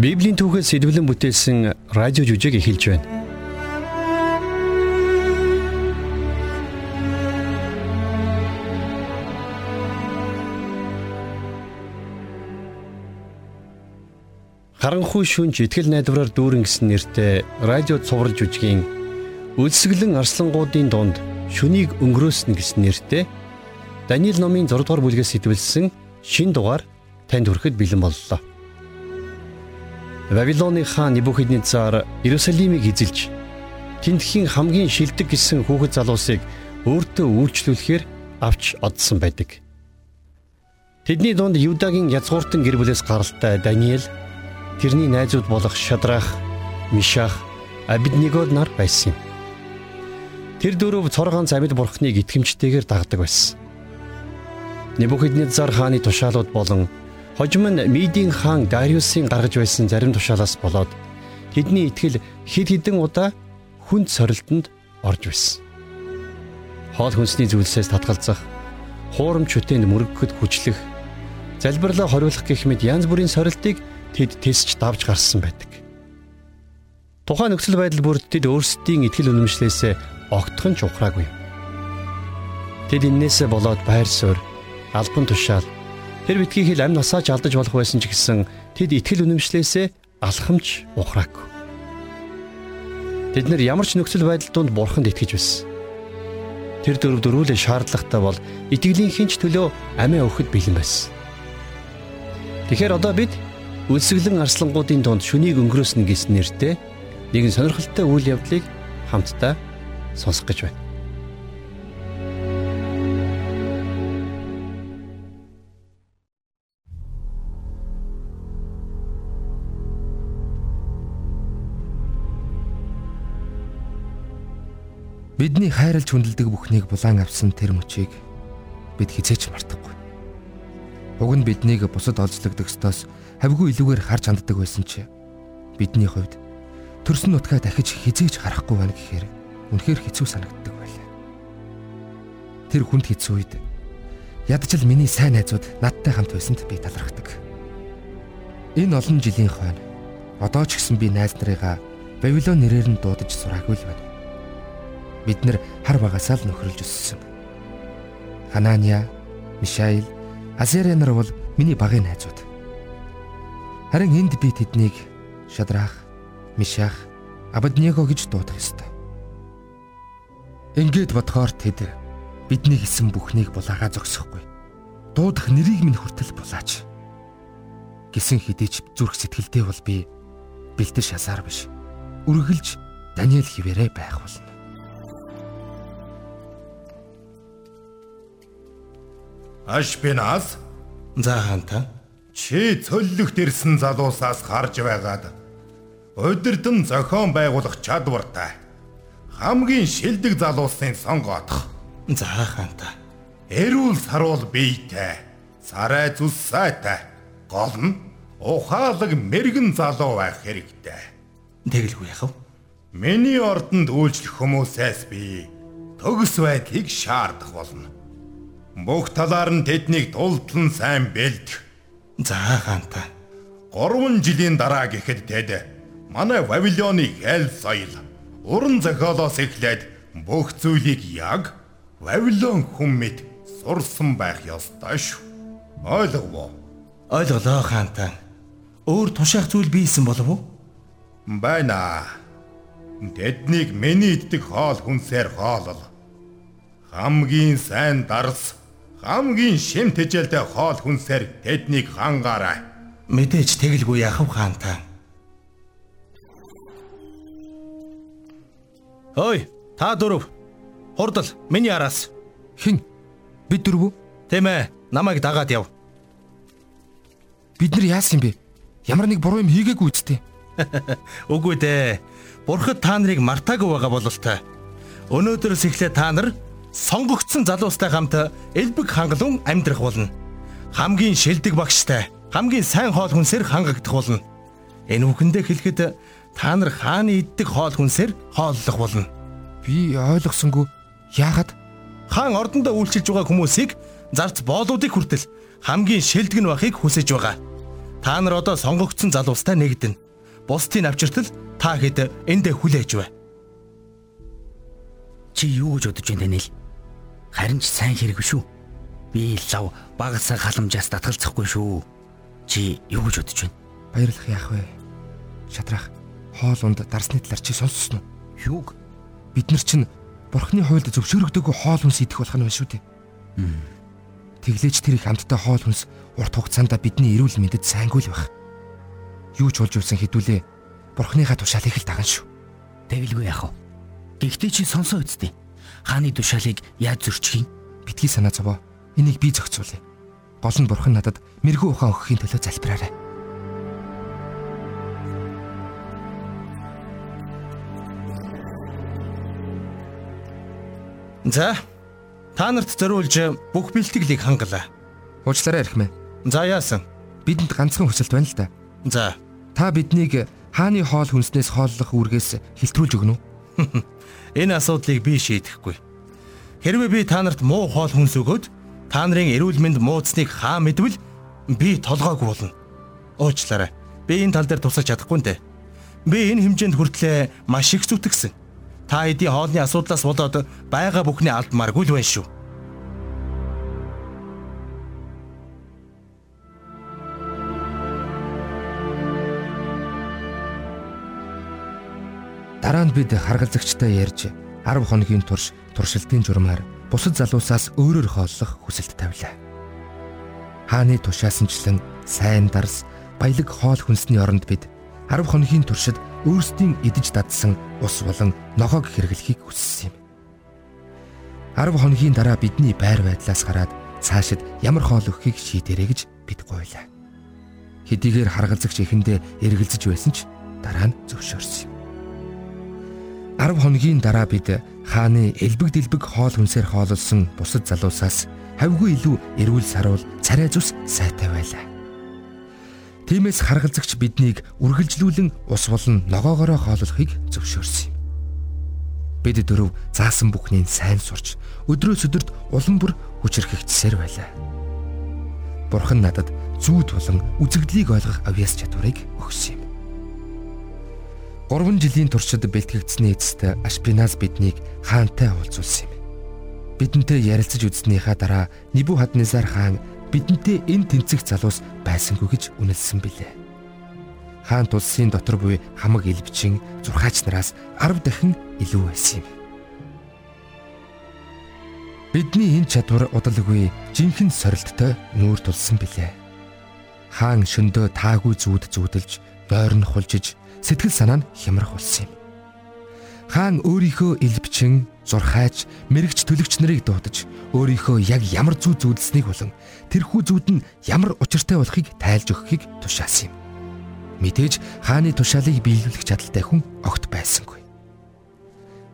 Библийн түүхээс сэдвлэн бүтээсэн радио жүжиг эхэлж байна. Харанхуй шүнж итгэл найдвараар дүүрэн гэсэн нэртэй радио цуврал жүжигийн Үлсгэлэн арслангуудын дунд шүнийг өнгөрөөснө гэсэн нэртэй Даниил номын 6 дугаар бүлгээс сэтвэлсэн шин дугаар танд хүрэхэд бэлэн боллоо. Вавилоны хаан Небухиднецар Иерусалимыг эзэлж тентхийн хамгийн шилдэг гэсэн хүүхэд залуусыг өөртөө үйлчлүүлэхээр авч одсон байдаг. Тэдний дунд Юдагийн язгууртан гэр бүлээс гаралтай Даниэл, тэрний найзууд болох Шадрах, Мишах, Абиднегод нар байсан юм. Тэр дөрөв цоргоон замид бурхныг итгэмжтэйгээр дагдаг байсан. Небухиднецар хааны тушаалууд болон Хожим нь Мидийн хаан Дариусын гаргаж байсан зарим тушаалаас болоод тэдний итгэл хэд хэдэн удаа хүнд сорилтонд орж байсан. Хоол хүнсний зүйлсээс татгалзах, хуурамч үтэнд мөрөгөхөд хүчлэх, залбирлаа хориулах гэх мэт янз бүрийн сорилтыг тэд тэсч давж гарсан байдаг. Тухайн нөхцөл байдал бүрд тэд өөрсдийн итгэл үнэмшлээсээ огтхон ч ухраагүй. Тэд иннээсээ болоод байр суурь, албан тушаал Тэр битгий хэл амь насаач алдаж болох байсан ч гэсэн тэд итгэл үнэмшлээсээ алхамж ухраагүй. Тэд нэр ямар ч нөхцөл байдал донд бурханд итгэж байсан. Тэр дөрөв дөрүүлээ шаардлагатай бол итгэлийн хинч төлөө амиа өгөхөд бэлэн байсан. Тэгэхээр одоо бид үлсгэлэн арслангуудын донд шүнийг өнгөрөөснө гэсэн нэртэй нэгэн сонирхолтой үйл явдлыг хамтдаа сонсох гэж байна. Бидний хайрлж хүндэлдэг бүхнийг булан авсан тэр мөчийг бид хизээч мартахгүй. Уг нь биднийг бусад олзлогдох ёстоос хавьгүй илүүгээр харж ханддаг байсан ч бидний хувьд төрсөн нутгаа дахиж хизээч харахгүй байна гэхээр үнэхээр хэцүү санагддаг байлаа. Тэр хүнд хэцүү үед ядчил миний сайн найзууд надтай хамт байсанд би талархдаг. Энэ олон жилийн хойно одоо ч гэсэн би найз нарыгаа Бабилон нэрээр нь дуудаж сураагүй л байна бид нар хар багасаа л нөхрөлж өссөн. Ханания, Мишаил, Азерия нар бол миний багын найзууд. Харин энд би тэднийг Шадрах, Мишах, Абаднего гэж дуудах ёстой. Ингээд бодохоор тэд бидний хийсэн бүхнийг булаагаа зогсохгүй. Дуудах нэрийг минь хүртэл булаач. Гисэн хідээч зүрх сэтгэлдээ бол би бэлтэр шасаар биш. Үргэлж Даниэл хിവэрэ байх болно. Ашпинаас за хаанта чи цөллөгт ирсэн залуусаас харж байгаад удирдан зохион байгуулах чадвартай. Хамгийн шилдэг залуусын сонгоодох за хаанта эрүүл саруул биетэй сарай зүс сайтай гол нь ухаалаг мэрэгэн залуу байх хэрэгтэй. Тэгэлгүй яхав миний ордонд үйлчлэх хүмүүсээс би төгс байдлыг шаардах болно Бүх талаар нь тэднийг тултлан сайн бэлдэх. За хаанта. 3 жилийн дараа гэхэд тэд манай Вавилоны хэл соёл уран зохиолоос эхлээд бүх зүйлийг яг Вавилон хүмүүд сурсан байх ёстой шүү. Ойлгов уу? Ойлголоо хаанта. Өөр тушаах зүйл бийсэн болов уу? Байна. Тэднийг миний иддэг хоол хүнсээр хоолол. Хамгийн сайн дарс хамгийн шим тэжээлтэй хоол хүнсээр тэднийг хангаарай. Мэдээж тэгэлгүй яхав хаантаа. Ой, та дөрөв. Хурдал миний араас. Хин? Бид дөрөв үү? Тийм ээ. Намайг дагаад яв. Бид нар яасан юм бэ? Ямар нэг буруу юм хийгээгүй үсттэй. Үгүй дээ. Бурхад та нарыг мартаагүй байгаа бололтой. Өнөөдрөөс эхлээд та нар сонгогдсон залуустай хамт элбэг хангалуун амьдрах болно. Хамгийн шилдэг багштай, хамгийн сайн хоол хүнсээр хангагдах болно. Энэ үгэндээ хэлэхэд та нар хааны иддэг хоол хүнсээр хооллох болно. Би ойлгосонгүй. Яагаад хаан ордондоо үйлчилж байгаа хүмүүсийг зарц боолуудыг хүртэл хамгийн шилдэг нь байхыг хүсэж байгаа. Та нар одоо сонгогдсон залуустай нэгдэнэ. Бусдын авчиртал та хэд эндэ хүлээж бай. Чи юу гэж бодож байна Даниэл? Харин ч сайн хэрэг шүү. Би лав багасаа халамжаас татгалзахгүй шүү. Чи юу гэж бодож байна? Баярлах яах вэ? Шатрах хоол унд дарсны талаар чи сонссон уу? Юуг? Бид нар чинь бурхны хуйлд зөвшөөрөгдөөгүй хоол хүнс идэх болох нь байна шүү дээ. Тэглээч тэр их амттай хоол хүнс урт хугацаанд бидний эрүүл мэндэд сайнгүй л байх. Юу ч болж юусан хэдүүлээ бурхныхаа тушаалыг л даган шүү. Тэгэлгүй яах вэ? Гэхдээ чи сонсоо үсттэй. Хааны тушаалыг яаж зөрчих юм? Битгий санаа зовоо. Энийг би зохицуулъя. Гол нь бурхан надад мэрэгүү ухаан өгөхийн төлөө залбираарай. За. Та нарт зориулж бүх бэлтгэлийг хангалаа. Уучлаарай архимаа. За яасан? Бидэнд ганцхан хүсэлт байна л да. За. Та биднийг хааны хоол хүнснээс хооллох үүргээс хилтрүүлж өгнө үү? Энэ асуудлыг би шийдэхгүй. Хэрвээ би та нарт муу хоол хүнс өгөөд та нарын эрүүл мэнд муудсныг хаа мэдвэл би толгойг болно. Уучлаарай. Би энэ тал дээр тусаж чадахгүй нэ. Би энэ хэмжээнд хүртлээ маш их зүтгэсэн. Та эдийн хоолны асуудлаас болоод байгаа бүхний алдмааргүй л байна шүү. Дараа нь бид харгалзагчтай ярьж 10 хоногийн турш туршилтын журмаар бусад залуусаас өөрөөр хооллох хүсэлт тавилаа. Хааны тушаасанчлан сайн дарс баялаг хоол хүнсний оронд бид 10 хоногийн туршид өөрсдийн идэж дадсан ус болон ногоог хэрэглэхийг хүссэн юм. 10 хоногийн дараа бидний байр байдлаас гараад цаашид ямар хоол өгөхийг шийдэрэй гэж бид гойлаа. Хэдийгээр харгалзагч эхэндээ эргэлзэж байсан ч дараа нь зөвшөөрсөн юм. 10 хоногийн дараа бид хааны элбэг дэлбэг хоол хүнсээр хоололсон бусад залуусаас хавьгүй илүү эрүүл саруул царай зүс сайтай байлаа. Тиймээс харгалзагч биднийг үргэлжлүүлэн ус болон ногоогоороо хооллохыг зөвшөөрсөн юм. Бид дөрөв заасан бүхнийг сайн сурч өдрөөс өдөрт улам бүр хүчрхэгдсээр байлаа. Бурхан надад зүүд болон үзэгдлийг ойлгох авьяас чадварыг өгсөн юм. 3 жилийн туршид бэлтгэгдсэний эцэст Ашпиназ биднийг хаантай уулзуулсан юм. Бидэнтэй ярилцаж үзснийхаа дараа Нибухаднезар хаан бидэнтэй энэ тэнцэх залуус байсангүй гэж үнэлсэн билээ. Хаан тулсын дотор буй хамаг элбчин зурхаач нараас 10 дахин илүү байсан юм. Бидний энэ чадвар удалгүй жинхэнэ сорилттой нүүр тулсан билээ. Хаан шөндөө таагүй зүуд зүудэлж, дойрн хулжиж, сэтгэл санаа нь хямрах болсон юм. Хаан өөрийнхөө элбчин, зурхайч, мэрэгч төлөгч нарыг дуудаж өөрийнхөө яг ямар зүй зүйлснийг болон тэрхүү зүүд нь ямар учиртай болохыг тайлж өгөхийг тушаасан юм. Мэдээж хааны тушаалыг биелүүлэх чадaltaй хүн огт байсангүй.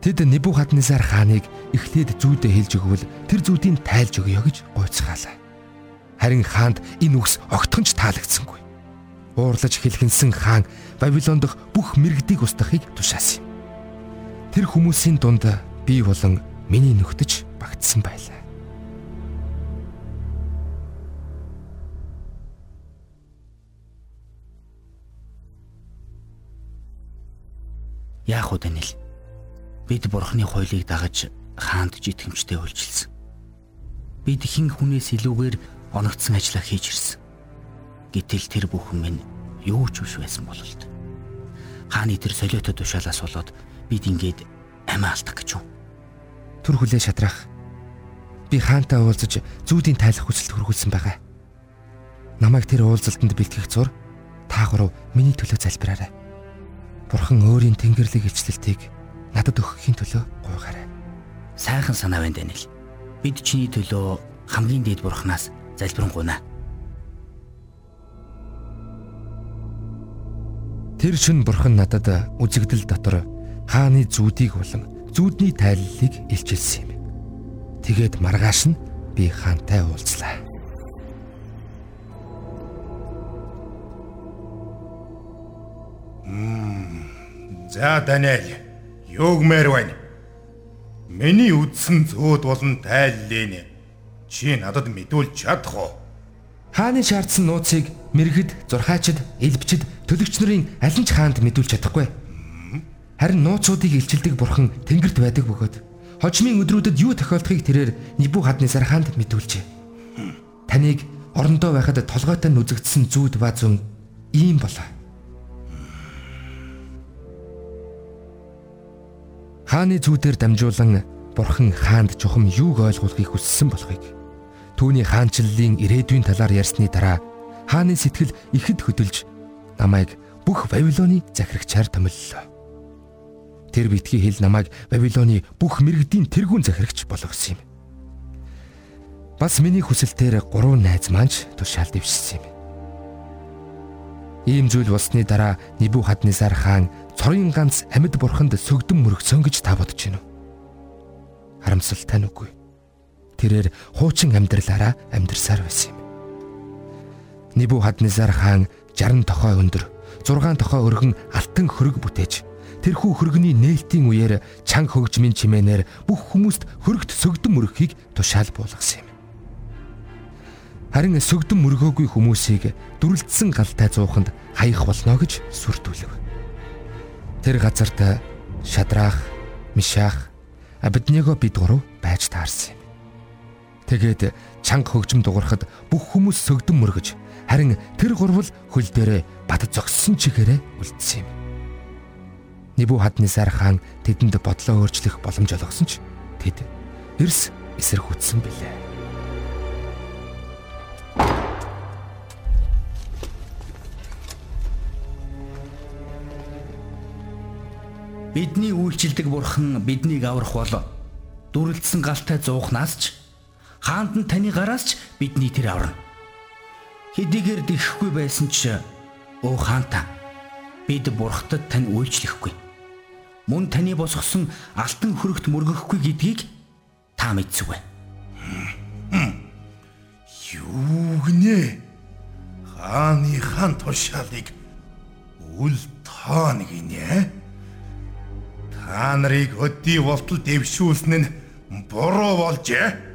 Тэд Небухаднесар хааныг эхлээд зүйдээ хэлж өгвөл тэр зүүдийг тайлж өгье гэж гуйцгаалаа. Харин хаанд энэ үгс огтхон ч таалагдсангүй. Уурлаж хэлхэнсэн хаан Вавилон дахь бүх мэрэгдийг устгахыг тушаасан. Тэр хүмүүсийн дунд би болон миний нөхдөж багтсан байлаа. Яах вэ Даниэл? Бид бурхны хуулийг дагаж хаанд житгэмжтэй үйлчилсэн. Бид хэн хүнээс илүүгээр оногдсон ажиллаа хийж ирсэн. Гэтэл тэр бүхэн минь юу ч биш байсан бололт. Хааны тэр солиотой тушаалаас болоод бид ингээд амиа алдах гэж юу? Түр хүлээ шатрах. Би хаантай уулзаж зүүдийн тайлах хүсэлт хөргүүлсэн байгаа. Намайг тэр уулзалтанд бэлтгэх зур та гурав миний төлөө залбираарай. Бурхан өөрийн тэнгэрлэг ивчлэлтийг надад өгөхийн төлөө гуйгаарай. Сайхан санаа байна Даниэл. Бид чиний төлөө хамгийн дээд бурхнаас залбирanгуйна. Тэр шин бурхан надад үзэгдэл дотор хааны зүүдийг болон зүүдний тайллыг илчилсэн юм. Тэгээд маргааш нь би хаантай уулзлаа. За Даниэл, юугмээр байна? Миний үдсэн зөөд болон тайллын чи надад мэдүүл чадах уу? Хааны шаардсан нууцыг мэрэгд, зурхаачид, элбчид, төлөгч нарын аль нь ч хаанд мэдүүлж чадахгүй. Харин нууцуудыг илчилдэг бурхан тэнгэрт байдаг бөгөөд хожмын өдрүүдэд юу тохиолдохыг тэрээр Нибухаднесар хаанд мэдүүлжээ. Таныг орондоо байхад толгойтой нүзэгдсэн зүүд ба зүн ийм болоо. Хааны зүүдээр дамжуулан бурхан хаанд чухам юуг ойлгуулахыг хүссэн болохыг Түүний хаанчлалын ирээдүйн талаар ярьсны дараа хааны сэтгэл ихэд хөдөлж намайг бүх Вавилоны захирагчаар томиллоо. Тэр битгий хэл намайг Вавилоны бүх мэрэгдийн тэргүүн захирагч болгосон юм. Бас миний хүсэлтээр гурван найз маань тушаал дэвшсэн юм. Ийм зүйл болсны дараа Нибухаднесар хаан цорын ганц амьд бурханд сөгдөн мөрөгцөн гэж та бодож байна уу? Харамсалтай нүггүй тэрээр хуучин амьдралаараа амьдарсаар байсан юм. Нибухаднезар хаан 60 тохой өндөр 6 тохой өргөн алтан хөрөг бүтээж тэрхүү хөргөний нээлтийн үеэр чанга хөгжмийн чимээнээр бүх хүмүүст хөрөгт сөгдөн мөрөхийг тушаал буулгасан юм. Харин сөгдөн мөргөөгүй хүмүүсийг дүрлэлтсэн галтай зууханд хаях болно гэж сүрдүүлв. Тэр газарт Шадрах, Мишах, Абедnego бид гурав байж таарсан юм. Тэгээд чанга хөгжим дуурахад бүх хүмүүс сөгдөн мөргөж харин тэр гурвал хөл дээрээ бат зогссон чигээрээ үлдсэн юм. Нибухаднесар хаан тэдэнд бодлоо өөрчлөх боломж олгосон ч тэд эрс эсэргүүцсэн билээ. Бидний үйлчилдэг бурхан биднийг аврах бол дүрлэлсэн галтай зуухнаас ч хаанд нь таны гараас ч бидний тэр аварна. Хэдийгээр дихэхгүй байсан ч өө хаанта бид бурхтад тань үйлчлэхгүй. Мөн таны босгосон алтан хөрөгт мөргөхгүй гэдгийг та мэдсүгвэ. Юу гинэ? Хааны хан тушаалыг үл тоон гинэ? Та нарыг өдий болтол дэвшүүлсэн нь буруу болжээ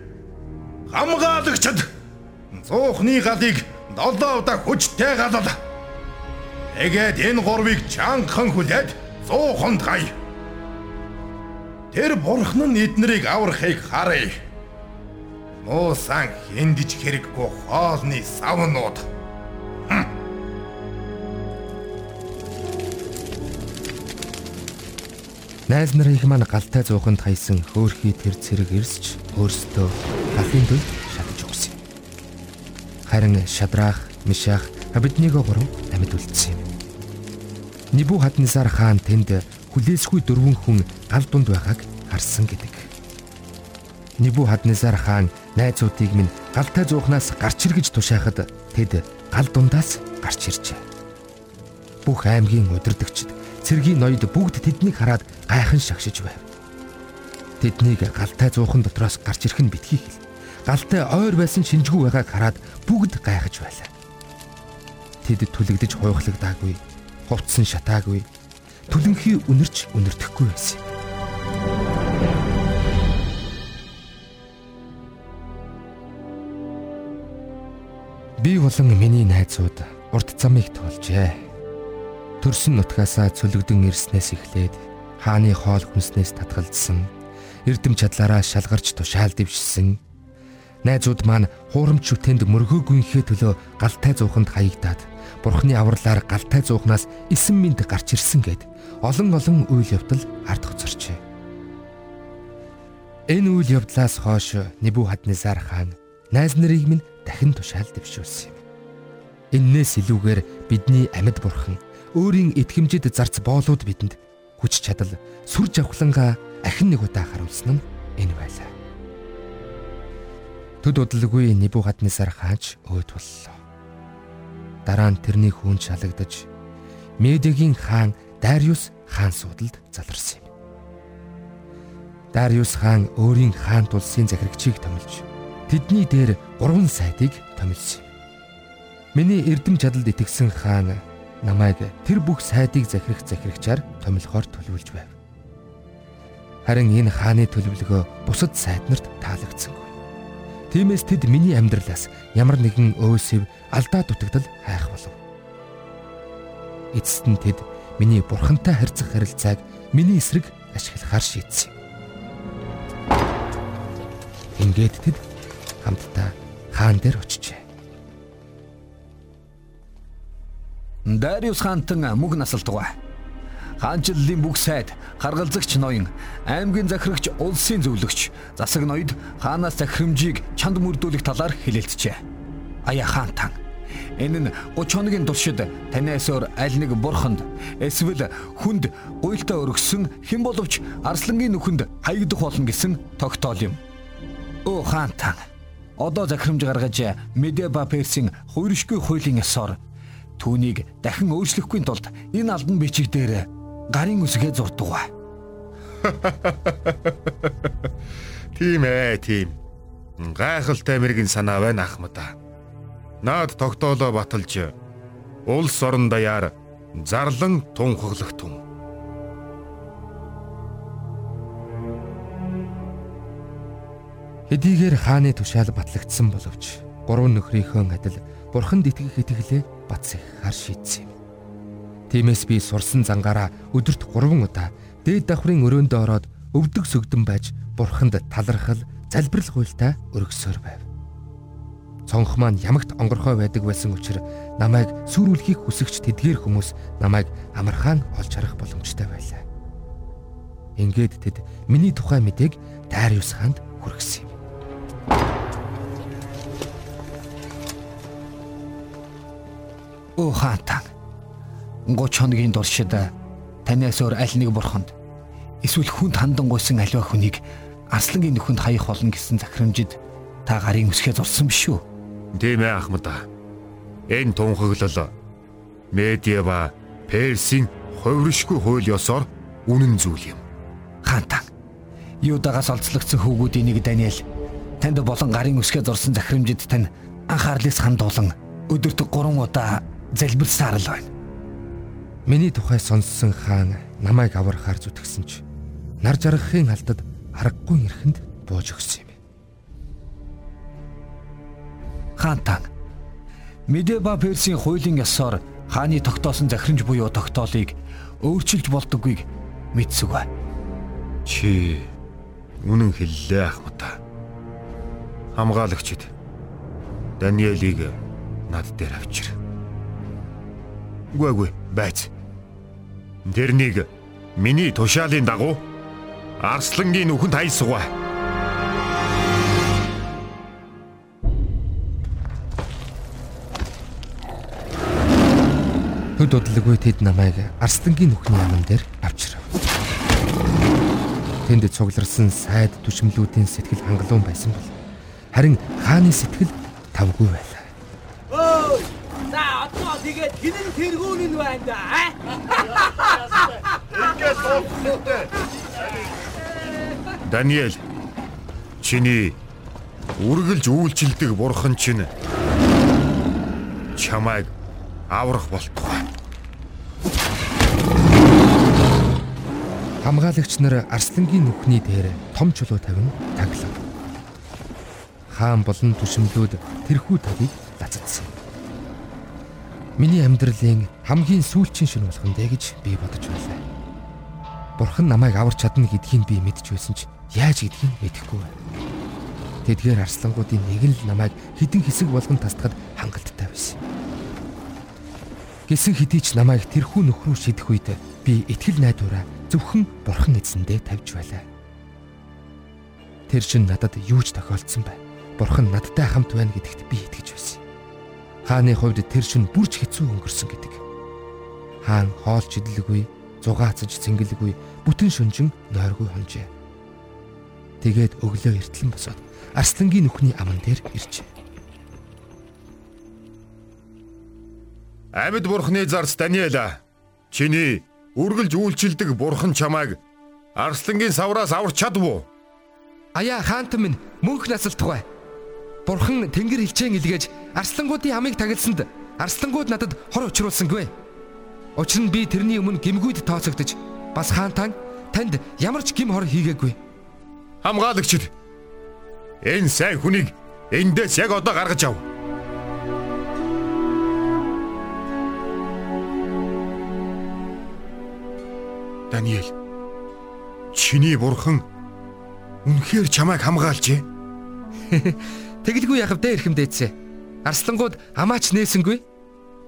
хамгаалагчд зуухны галыг долоо удаа хүчтэй галал. Тэгээд энэ гурвыг чангахан хүлээд зууханд гай. Тэр бурхан нь эднэрийг аврахыг харъя. Муусан хиндэж хэрэггүй хоолны савнууд. Найз нарын их маань галтай зууханд хайсан хөөхий тэр цэрэг ирсч өөрсдөө галын дүнд шатаж өгсөн. Харин Шадрах, Мишах, Абедnego гурав амьд үлдсэн юм. Нибухаднесар хаан тэнд хүлээсгүй дөрвөн хүн гал дунд байгааг харсан гэдэг. Нибухаднесар хаан найзуудыг минь галтай зуухнаас гарч иргэж тушаахад тэд гал дундаас гарч иржээ. Бүх аймгийн удирдагчид цэргийн ноёд бүгд тэднийг хараад гайхан шагшиж байв. Тэднийг галтай зуухан дотроос гарч ирэх нь битгий хэл. Галтай ойр байсан шинжгүй байгааг хараад бүгд гайхаж байлаа. Тэд түлэгдэж хуйхлагдаагүй, хувцсан шатаагүй, түлэнхий үнэрч үнэртэхгүй байсан юм. Би болон миний найзууд урт замыг туулжээ төрсөн нутгаасаа цөлөгдөн ирснээс эхлээд хааны хоол хүнснээс татгалзсан эрдэм чадлаараа шалгарч тушаал дэвшсэн найзууд маань хуурамч шүтэнд мөргөөгүй төлөө галтай зууханд хаягдаад бурхны авралаар галтай зуухнаас эсэн минт гарч ирсэн гэд олон олон үйл явдал ард хоцорчээ. Энэ үйл явдлаас хойш Небухаднесар хаан найз нарыг минь дахин тушаал дэвшүүлсэн юм. Иннээс илүүгээр бидний амьд бурхан өөрийн итгэмжид зарц боолууд бидэнд хүч чадал сүр жавхланга ахин нэг удаа харуулсан нь энэ байлаа. Төд удалгүй Небухаднесар хаач өөд боллоо. Дараа нь тэрний хүн шалагдаж Медигийн хаан Дариус хаан судалд заларсан юм. Дариус хаан өөрийн хаан тулсын захирагчийг томилж тэдний дээр гурван сайдыг томилсон юм. Миний эрдэм чадалд итгэсэн хаан намайг тэр бүх сайдыг захирах захирагчаар томилохоор төлөвлөж байв. Харин энэ хааны төлөвлөгөө бусад сайд нарт таалагдсангүй. Тиймээс тэд миний амьдралаас ямар нэгэн өөсөв алдаа дутагдал хайх болов. Эцэст нь тэд миний бурхантай харьцах харилцааг миний эсрэг ашиглахаар шийдсэн. Ингээд тэд хамтдаа хаан дээр очижээ. Дариус хаантан мөг насалтгаа. Хаанчлалын бүх сайд, харгалзагч ноён, аймгийн захирагч, улсын зөвлөгч, засаг ноёд хаанаас захирамжийг чанд мөрдүүлэх талаар хэлэлцжээ. Аяа хаантан Энэ нь 30 хоногийн туршид танаас өөр аль нэг бурханд эсвэл хүнд гуйлтаа өргөсөн хэн боловч арслангийн нүхэнд хаягдах болно гэсэн тогтоол юм. Оо хаантан. Одоо захирамж гаргаж Медеба Персийн хууршгүй хуулийн ёсоор түүнийг дахин өөрчлөхгүй тулд энэ албан бичиг дээр гарын үсгээ зурдаг ба. Тийм ээ, тийм. Гайхалтай мэрэгэн санаа байна ахмада. Наад тогтоолоо баталж улс орон даяар зарлан тунхаглах тун. Хэдийгээр хааны тушаал батлагдсан боловч гурван нөхрийнхөө адил бурханд итгэх итгэлээ бац их хар шийдсэн юм. Тиймээс би сурсан зангаараа өдөрт 3 удаа дээд давхрын өрөөндөө ороод өвдөг сөгдөн байж бурханд талархал, залбирал хуйлтаа өргөсөөр байв. Цонх маань ямагт онгорхой байдаг байсан учраас намайг сүрүүлэхийг хүсэгч тэдгээр хүмүүс намайг амархан олж харах боломжтой байлаа. Ингээд тэд миний тухай мэдээг Дариус хаанд хүргэсэн юм. Оо хаатан 30 хоногийн туршид танаас өөр аль нэг бурханд эсвэл хүнд хандан гуйсан аливаа хүнийг арслангийн нөхөнд хаях болно гэсэн захирамжид та гарын үсгээ зурсан биш үү? Тийм ээ ахмада. Энэ тунхаглал медиа ба Персийн хувиршгүй хууль ёсоор үнэн зүйл юм. Хаантан. Юудагаас олзлогдсон хүүгүүдийн нэг Даниэл танд болон гарын үсгээ зурсан захирамжид тань анхаарлаас хандуулан өдөрт 3 удаа залбирсаар л байна. Миний тухай сонссон хаан намайг аврахаар зүтгсэн ч нар жаргахын алдад аргагүй эрхэнд бууж өгсөн юм. Хаантан Медеба Персийн хуулийн ёсоор хааны тогтоосон захирамж буюу тогтоолыг өөрчилж болдоггүйг мэдсүгэй. Чи үнэн хэллээ ахмата. Хамгаалагчид Даниэлийг над дээр авчир. Үгүй үгүй байц. Тэрнийг миний тушаалын дагуу Арслангийн нүхэнд хайсгаа. Төд удалгүй тэд намайг Арслангийн нүхний аман дээр авчирав. Тэнд цугларсан сайд түшмлүүдийн сэтгэл хангалуун байсан бол харин хааны сэтгэл тавгүй байлаа. Тэгээд хинэн тэргүүн нь байна да. Ингээд тоохтой. Даниэл чиний үргэлж үйлчилдэг бурхан чинь чамайг аврах болтугай. Хамгаалагч нар Арслангийн нүхний дээр том чулуу тавин таглав. Хаан болон түшмлүүд тэрхүү тавийг лацадсан. Миний амьдралын хамгийн сүүлчийн шин болох нь дээ гэж би бодож байлаа. Бурхан намайг аварч чадна гэдгийг би мэдж байсан ч яаж гэдгийг мэдэхгүй байна. Тэдгээр арслангуудын нэг нь намайг хідэн хэсэг болгон тасдахад хангалттай байсан. Гисэн хэдий ч намайг тэрхүү нөхрөө шидэх үед би итгэл найдвараа зөвхөн бурхан эзэндээ тавьж байлаа. Тэр чин надад юу ч тохиолдсон бай. Бурхан надтай хамт байна гэдэгт би итгэж байсан. Хааны хувьд тэр шин бүрч хэцүү өнгөрсөн гэдэг. Хаан хоолч идэлгүй, зугаацж цэнгэлгүй, бүтэн шүнжин нойргүй хонжээ. Тэгээд өглөө эртлэн босоод Арслангийн нүхний аман дээр иржээ. Амьд бурхны зарц Даниэла чиний үргэлж үйлчилдэг бурхан чамайг Арслангийн савраас аварч чадвуу. Аяа хаантан минь мөнх насалтгүй. Бурхан тэнгэр хилчээн илгээж арслангуудын амийг тагилсанд арслангууд надад хор учруулсангүй. Учир нь би тэрний өмнө гимгүйд тооцогдож бас хаантан танд ямар ч гим хор хийгээгүй. Хамгаалагчид энэ сайн хүнийг Эндээс яг одоо гаргаж ав. Даниэл. Чиний бурхан үнэхээр чамайг хамгаалжээ. Тэгэлгүй яхав дээр ихэм дээдсэ. Арслангууд амаач нээсэнгүй.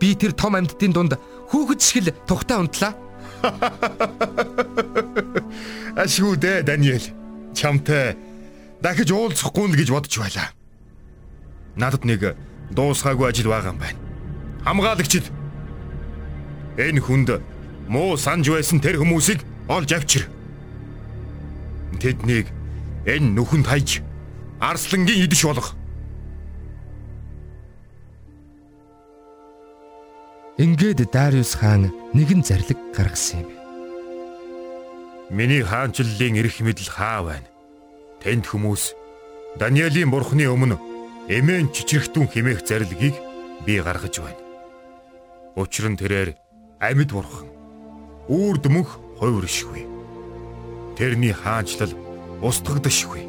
Би тэр том амьдтын дунд хүүхэд шиг л тухтаа унтлаа. Ашгүй дээ Даниэл. Чамтай дахиж уулзахгүй л гэж бодож байлаа. Надад нэг дуусгаагүй ажил байгаа юм байна. Хамгаалагчид энэ хүнд муу санж байсан тэр хүмүүсийг олж авчир. Тэднийг энэ нүхэнд хайж арслангийн идэж болох. Ингээд Дариус хаан нэгэн зарлиг гаргасан юм. Миний хаанчлалын эрх мэдэл хаа байна? Тэнд хүмүүс Даниэлийн бурхны өмнө эмээн чичрэгтүүн химээх зарлигийг би гаргаж байна. Учир нь тэрээр амьд бурхан үрд мөнх хувиршгүй. Тэрний хаанчлал устгагдашгүй.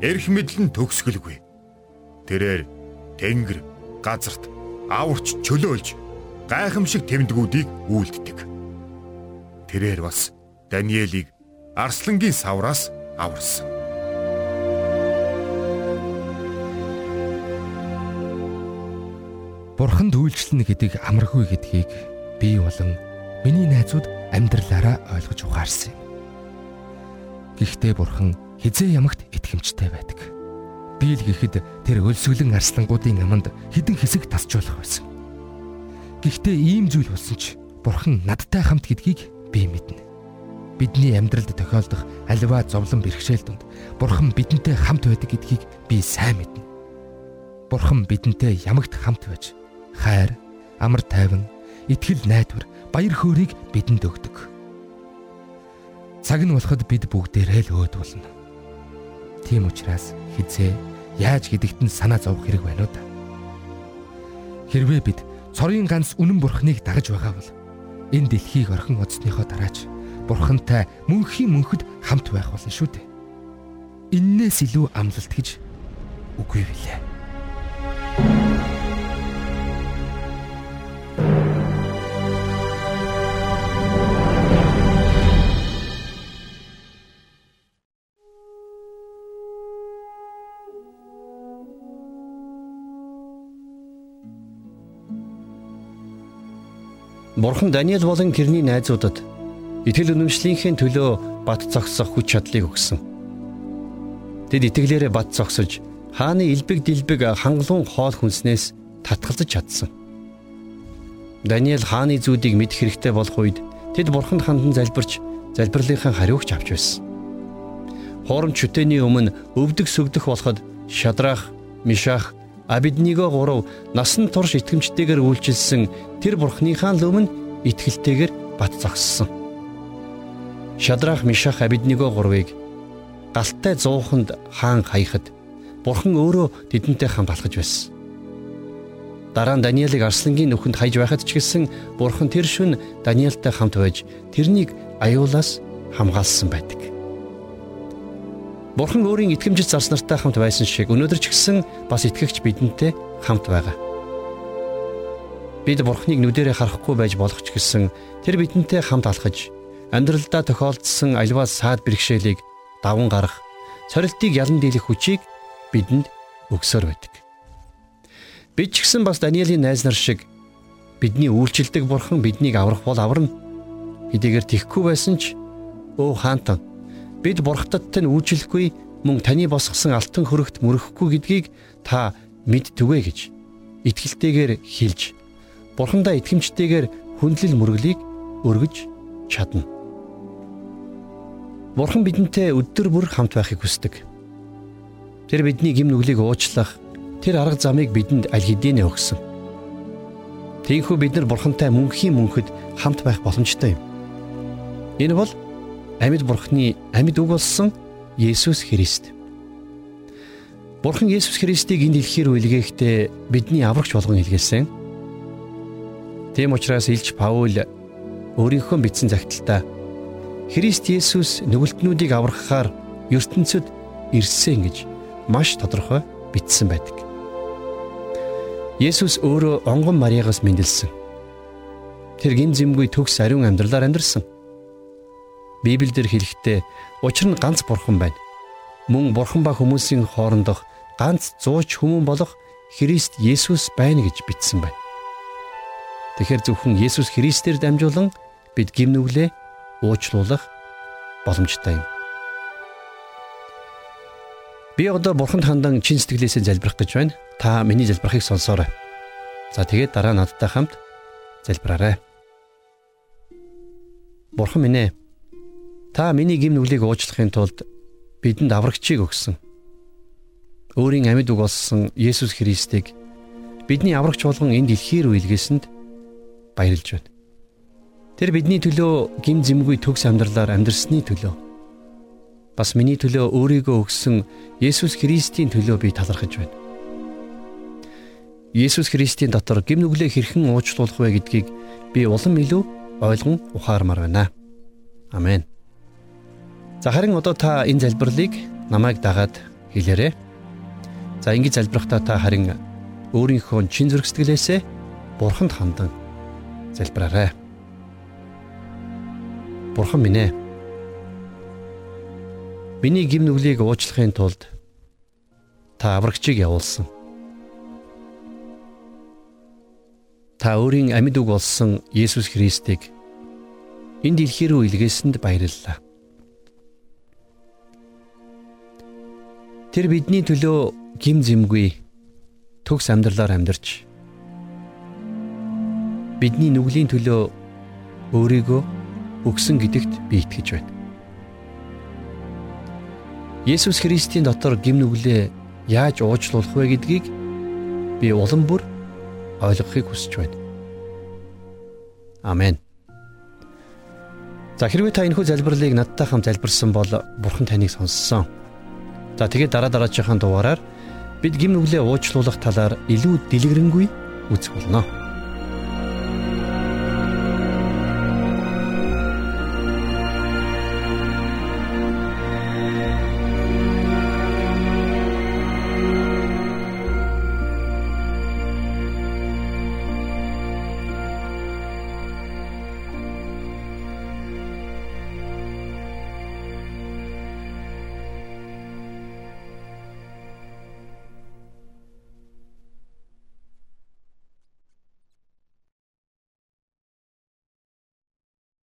Эрх мэдэл нь төгсгөлгүй. Тэрээр тэнгэр, газарт аварч чөлөөлж гайхамшиг тэмдгүүдийг үйлддэг. Тэрээр бас Даниэлийг арслангийн савраас аварсан. Бурханд үйлчлэнэ гэдэг амаргүй гэдгийг би болон миний найзууд амьдралаараа ойлгож ухаарсан юм. Гэхдээ бурхан хизээ ямагт итгэмжтэй байдаг. Би л гэхэд тэр өлсгөлэн арслангуудын аманд хідэн хэсэг тасжуулах байсан. Гэхдээ ийм зүйл болсон ч бурхан надтай хамт гэдгийг би мэднэ. Бидний амьдралд тохиолдох аливаа зовлон бэрхшээл донд бурхан бидэнтэй хамт байдаг гэдгийг би сайн мэднэ. Бурхан бидэнтэй ямагт хамт байж хайр, амар тайван, итгэл найдвар баяр хөөргийг бидэнд өгдөг. Цаг нь болоход бид бүгдээрээ л өөд болно. Тийм учраас хизээ яаж гэдэгт нь санаа зовох хэрэг байна уу та? Хэрвээ бид цорын ганц үнэн бурхныг дагаж байгаа бол энэ дэлхийг орхин оцсныхоо дараач бурхантай мөнхийн мөнхөд хамт байх болно шүү дээ. Иннээс илүү амлалт гэж үгүй билээ. Бурхан Даниэл болон тэрний найзуудад итгэл үнэмшлийнхээ төлөө бат зогсох хүч чадлыг өгсөн. Тэд итгэлээрээ бат зогсож хааны элбэг дилбэг хангалуун хоол хүнснээс татгалзаж чадсан. Даниэл хааны зүүдийг мэдэх хэрэгтэй болох үед тэд бурханд хандан залбирч залбирлынхаа хариугч авч байсан. Хоорон чүтэний өмнө өвдөг сүгдэх болоход Шадрах, Мишах, Абидниго гурав насан турш итгэмжтэйгээр үйлчилсэн тэр бурхныхаа л өмнө итгэлтэйгээр бат зогссон. Шадрах, Мишах, Абидниго гурвыг галтай зууханд хаан хаяхад бурхан өөрөө тэдэнтэй хамт алхаж байсан. Дараа нь Даниэлийг арслангийн нүхэнд хайж байхад ч гэсэн бурхан тэр шүн Даниэлтай хамт байж тэрнийг аюулаас хамгаалсан байдаг. Бурхан өөрийн итгэмжит зарс нартай хамт байсан шиг өнөөдөр ч гэсэн бас итгэгч бидэнтэй хамт байгаа. Бид Бурханыг нүдэрээ харахгүй байж болох ч гэсэн тэр бидэнтэй хамт алхаж амьдралдаа тохиолдсон альва саад бэрхшээлийг даван гарах, цорилтыг ялан дийлэх хүчийг бидэнд өгсөөр байдаг. Бид ч гэсэн бас Даниэлийн найз нар шиг бидний үйлчлдэг Бурхан биднийг аврах бол аварна. Хэдийгээр тихгүй байсан ч өө хаантан бид бурхтадтай нь үйлчлэхгүй мөн таны босгосон алтан хөрөгт мөрөхгүй гэдгийг та мэдтүгэй гэж итгэлтэйгээр хэлж бурхандаа итгэмжтэйгээр хүндлэл мөрөглийг өргөж чадна. Бурхан бидэнтэй өдөр бүр хамт байхыг хүсдэг. Тэр бидний гим нүглийг уучлах тэр арга замыг бидэнд аль хэдийнэ өгсөн. Тиймээс бид нар бурхантай мөнхийн мөнхөд хамт байх боломжтой юм. Энэ бол амьд бурхны амьд үг болсон Есүс Христ. Бурхан Есүс Христийг энэ дэлхийр үлгээхдээ бидний аврагч болгон илгээсэн. Тийм учраас Илж Паул өөрийнхөө бичсэн загталтаа Христ Есүс нүгэлтнүүдийг аврахаар ертөнцид ирсэн гэж маш тодорхой бичсэн байдаг. Есүс өөрөө онгон Мариагаас мэндэлсэн. Тэр гин зэмгүй төгс ариун амьдралаар амьдарсан. Библиэлд хэлэхдээ учир нь ганц бурхан байна. Мөн бурхан ба хүмүүсийн хоорондох ганц зууч хүмүүн болох Христ Есүс байна гэж бичсэн байна. Тэгэхээр зөвхөн Есүс Христээр дамжуулан бид гимнүглээ уучлуулах боломжтой юм. Би одоо бурханд хандан чин сэтгэлээсээ залбирах гэж байна. Та миний залбирахыг сонсоорой. За тэгээд дараа надтай хамт залбираарай. Бурхан минь ээ. Та миний гимнүглийг уучлахын тулд бидэнд аврагчийг өгсөн өөрийн амьд үг болсон Есүс Христийг бидний аврагч болгон энэ дэлхийр үйлгээсэнд баярлж байна. Тэр бидний төлөө гим зэмгүй төгс амьдралаар амьдрсны төлөө бас миний төлөө өөрийгөө өгсөн Есүс Христийн төлөө би талархаж байна. Есүс Христийн дотор гим нүглээ хэрхэн уучлуулах вэ гэдгийг би улам илүү ойлгон ухаармаар байна. Амен. За харин одоо та энэ залбирлыг намайг дагаад хэлээрэй. За ингэж залбирахдаа та харин өөрийнхөө чин зүрх сэтгэлээсээ бурханд хандан залбираарай. Бурхан минь ээ. Миний гим нүглийг уучлахын тулд та аврагчийг явуулсан. Та өөрийн амьд үг болсон Есүс Христийг энэ дэлхий рүү илгээсэнд баярлалаа. Тэр бидний төлөө гим зэмгүй төгс амьдралаар амьдарч бидний нүглийн төлөө өөрийгөө өгсөн гэдэгт би итгэж байна. Есүс Христийн дотор гим нүглээ яаж уучлуулах вэ гэдгийг би улам бүр ойлгохыг хүсэж байна. Амен. За хэрвээ та энэхүү залбирлыг надтай хамт залбирсан бол Бурхан таныг сонссон. За тэгээд дараа дараачихын дугаараар бид гим нүглээ уучлуулах талаар илүү дэлгэрэнгүй үзэх болно.